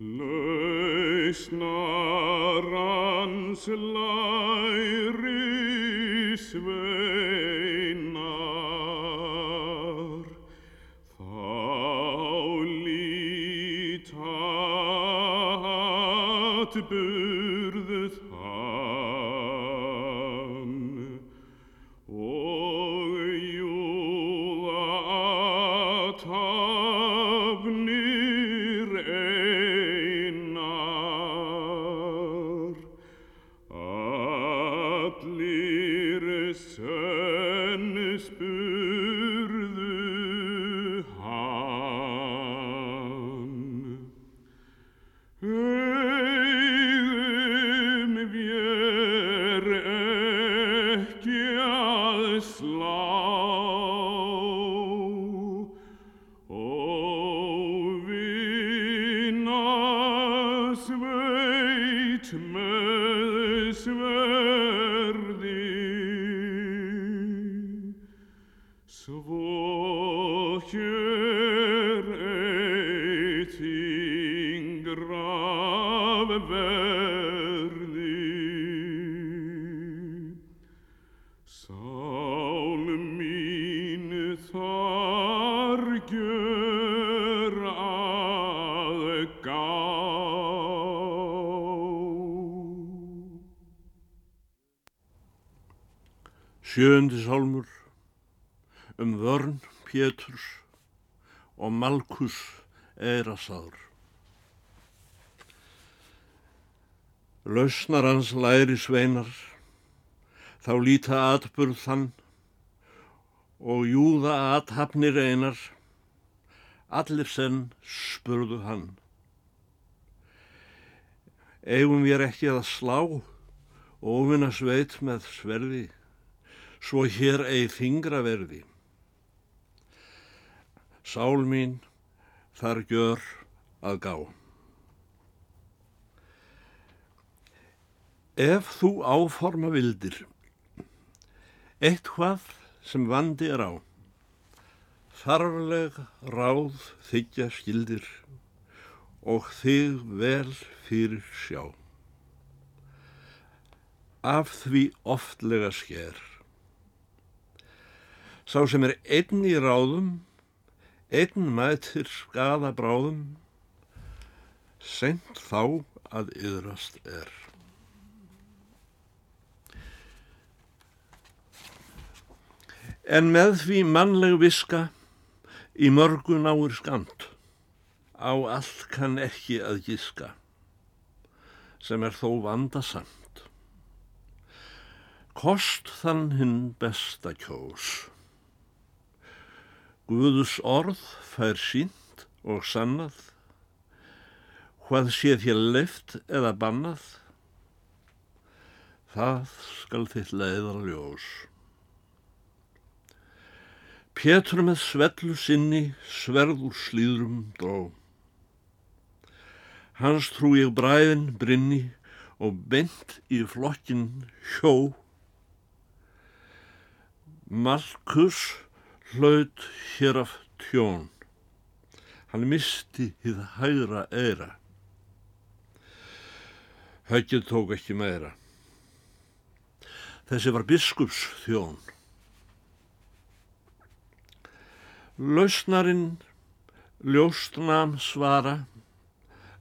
Lausnarans læri sveinar þá líta atburðu svo hér eiting graf verði. Sál mín þar gjör að gá. Sjöundi sálmur um vörn Péturs og Malkus Eirasáður. Lausnar hans læri sveinar, þá líta atburð þann og júða athafnir einar, allir senn spurðu hann. Eigum við ekki að slá, óvinna sveit með sverði, svo hér eigi þingra verði. Sál mín þar gjör að gá. Ef þú áforma vildir, eitthvað sem vandi er á, þarfleg ráð þykja skildir og þig vel fyrir sjá. Af því oftlega sker. Sá sem er einn í ráðum, einn mætir skada bráðum, sent þá að yðrast er. En með því mannleg viska í mörgun áir skamt, á allt kann ekki að giska, sem er þó vandasamt. Kost þann hinn besta kjós. Guðus orð fær sínt og sannað, hvað sé þér leift eða bannað, það skal þitt leiðar ljós. Pétur með svellu sinni sverð úr slíðrum dró. Hans trú ég bræðin brinni og bent í flokkin hjó. Malkus hlaut hér af tjón. Hann misti hið hægra eira. Höggið tók ekki meira. Þessi var biskups þjón. Lausnarinn ljóstnam svara,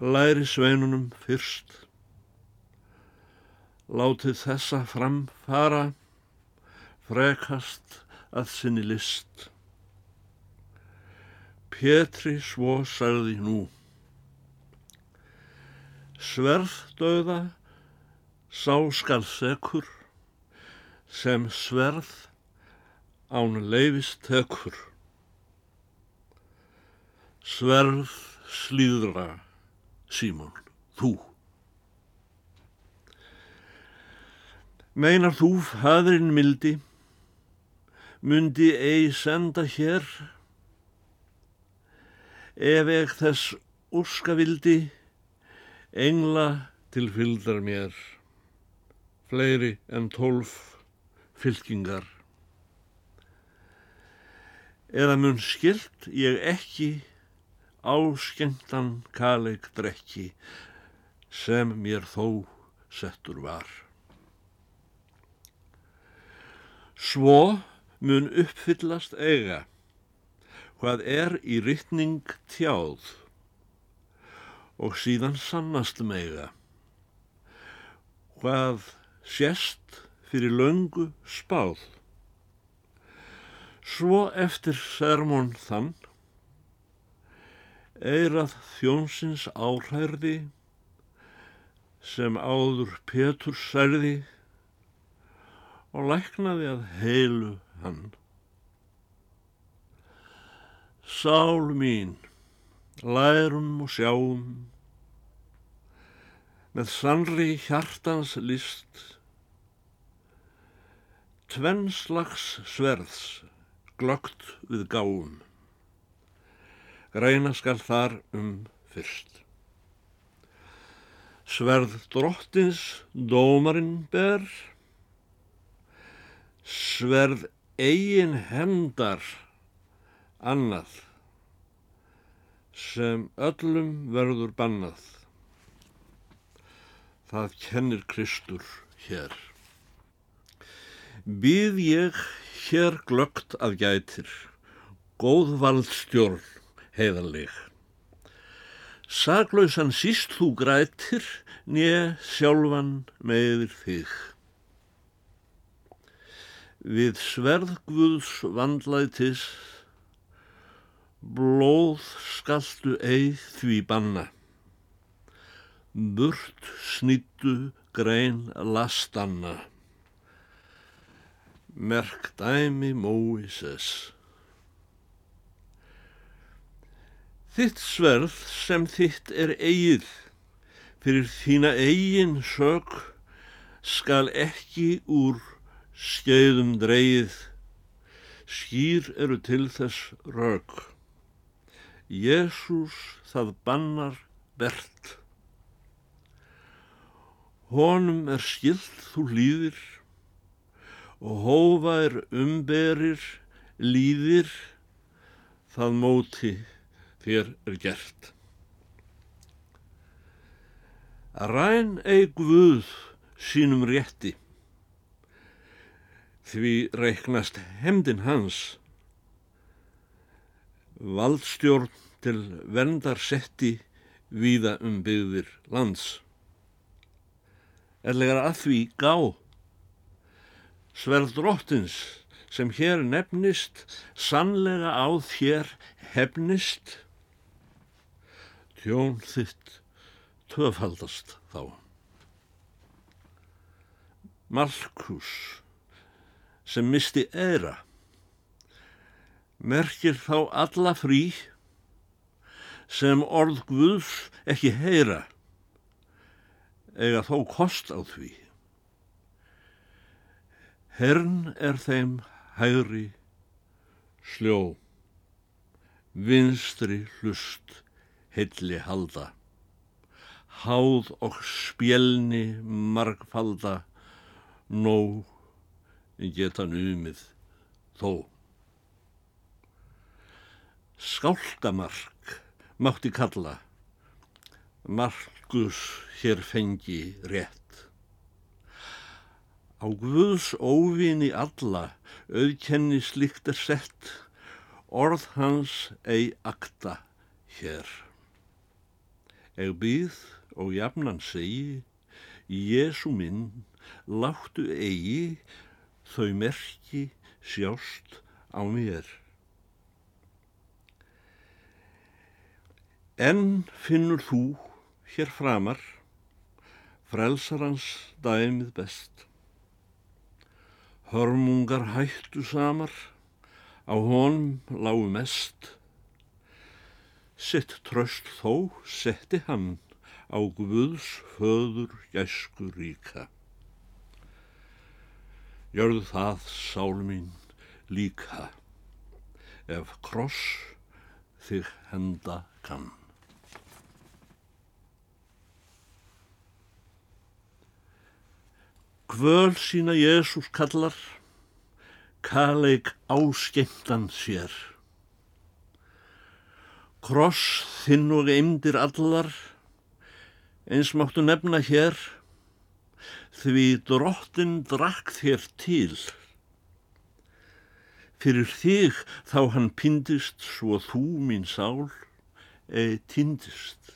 læri sveinunum fyrst. Látið þessa framfara, frekast að sinni list. Pétri svo sagði nú. Sverðdauða sá skal sekur, sem sverð án leifist tekur. Sverð slíðra, Símon, þú. Meinar þú, fadrin mildi, mundi ei senda hér, ef ek þess úrska vildi, engla til fyldar mér, fleiri en tólf fylkingar. Eða mun skilt ég ekki áskengtan kaleik drekki sem mér þó settur var. Svo mun uppfyllast eiga. Hvað er í rytning tjáð? Og síðan sannast meiga hvað sérst fyrir löngu spáð. Svo eftir sermón þann eirað þjónsins áhærði sem áður Petur særði og læknaði að heilu hann. Sál mín, lærum og sjáum, með sannri hjartans list, tvennslags sverðs, glögt við gáum, greina skal þar um fyrst. Sverð drottins dómarinn ber, sverð eigin hendar annað sem öllum verður bannað. Það kennir Kristur hér. Býð ég hér glögt að gætir, góð valdstjórn heiðarleg. Saglausan síst þú grætir, nýja sjálfan meðir þig. Við sverðgvöðs vandlætis blóð skaltu eið því banna. Burt snýttu grein lastanna. Merk dæmi Móises. Þitt sverð sem þitt er eigið, fyrir þína eigin sög, skal ekki úr skeiðum dreigið, skýr eru til þess rög. Jésús það bannar bert. Honum er skilt þú hlýðir og hófa er umberir líðir það móti þér er gert. Ræn eig Guð sínum rétti því reiknast hemdin hans valdstjórn til verndar setti víða um byggðir lands. Erlegar að því gá. Sverð drottins sem hér nefnist, sannlega á þér hefnist, tjón þitt töfaldast þá. Markus sem misti eira, merkir þá alla frí sem orð Guðs ekki heyra eiga þó kost á því. Hern er þeim hægri sljó, vinstri hlust heilli halda, háð og spjelni margfalda, nóg geta numið þó. Skálkamark mátti kalla, Markus hér fengi rétt. Á Guðs óvinni alla, auðkenni slikt er sett, orð hans ei akta hér. Eg býð og jafnan segi, Jésu minn, láttu eigi, þau merki sjást á mér. En finnur þú hér framar frelsarans dæmið best. Hörmungar hættu samar, á honum lágu mest. Sitt tröst þó setti hann á Guðs föður gæsku ríka. Gjörðu það, sál mín, líka, ef kross þig henda kann. Kvöl sína Jésús kallar, kaleik áskemtan sér. Kross þinn og eimdir allar, eins máttu nefna hér, því drottin drakk þér til. Fyrir þig þá hann pindist svo þú mín sál eða tindist.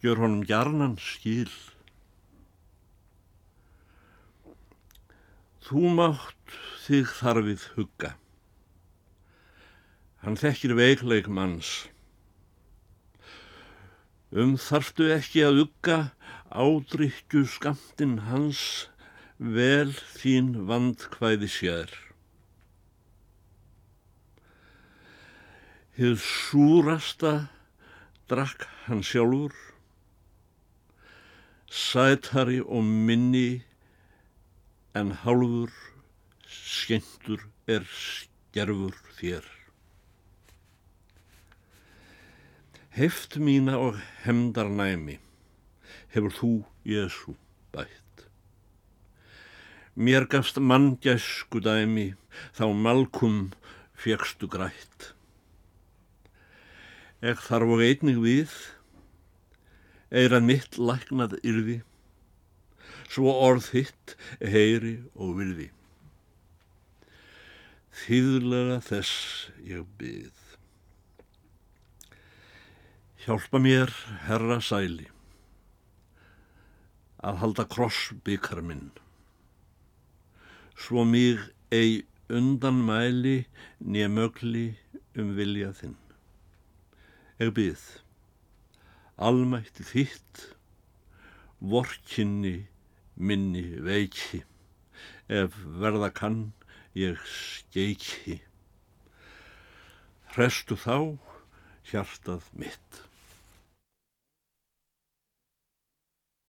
Gjör honum gjarnan skil. Þú mátt þig þarfið hugga. Hann þekkir veikleik manns. Um þarftu ekki að ugga ádrykju skamtinn hans vel þín vandkvæði sér. Hið súrasta drakk hann sjálfur, sætari og minni en hálfur skemmtur er skerfur þér. Heft mína og hemdar næmi hefur þú, Jésu, bætt. Mér gafst manngæsku dæmi, þá malkum fegstu grætt. Ek þarf og einnig við, að mitt læknað yrði, svo orð hitt heyri og virði. Þýðlega þess ég byð. Hjálpa mér, herra sæli, að halda krossbyggar minn. Svo mig ei undan mæli nýja mögli um vilja þinn. Ég byð, almætti þitt, vorkinni minni veiki, ef verða kann ég skeiki. Hrestu þá hjartað mitt.